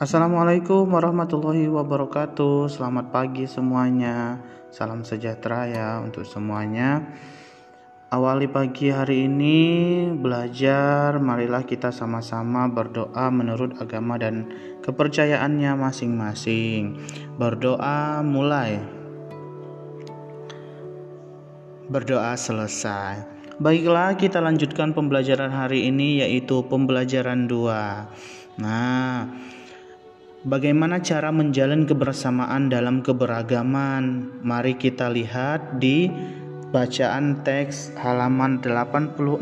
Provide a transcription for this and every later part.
Assalamualaikum warahmatullahi wabarakatuh. Selamat pagi semuanya. Salam sejahtera ya untuk semuanya. Awali pagi hari ini belajar, marilah kita sama-sama berdoa menurut agama dan kepercayaannya masing-masing. Berdoa mulai. Berdoa selesai. Baiklah, kita lanjutkan pembelajaran hari ini yaitu pembelajaran 2. Nah, Bagaimana cara menjalin kebersamaan dalam keberagaman? Mari kita lihat di bacaan teks halaman 86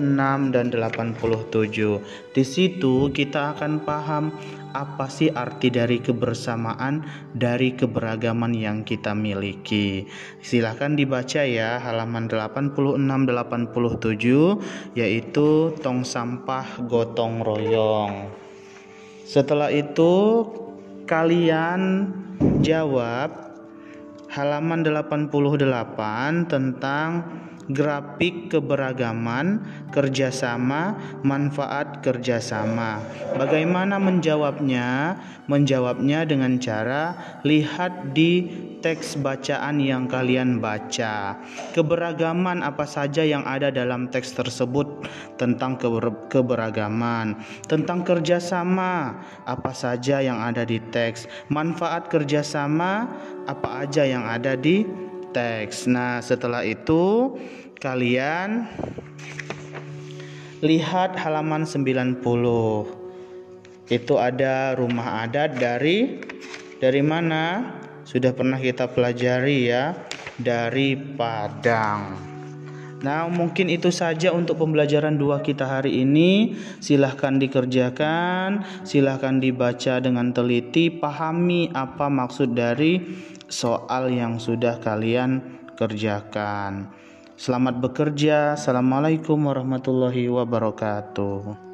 dan 87. Di situ kita akan paham apa sih arti dari kebersamaan dari keberagaman yang kita miliki. Silahkan dibaca ya halaman 86 87 yaitu tong sampah gotong royong. Setelah itu kalian jawab halaman 88 tentang grafik keberagaman, kerjasama, manfaat kerjasama. Bagaimana menjawabnya? Menjawabnya dengan cara lihat di teks bacaan yang kalian baca. Keberagaman apa saja yang ada dalam teks tersebut tentang keber keberagaman, tentang kerjasama apa saja yang ada di teks, manfaat kerjasama apa aja yang ada di teks. Nah, setelah itu kalian lihat halaman 90. Itu ada rumah adat dari dari mana? Sudah pernah kita pelajari ya, dari Padang. Nah, mungkin itu saja untuk pembelajaran dua kita hari ini. Silahkan dikerjakan, silahkan dibaca dengan teliti, pahami apa maksud dari soal yang sudah kalian kerjakan. Selamat bekerja. Assalamualaikum warahmatullahi wabarakatuh.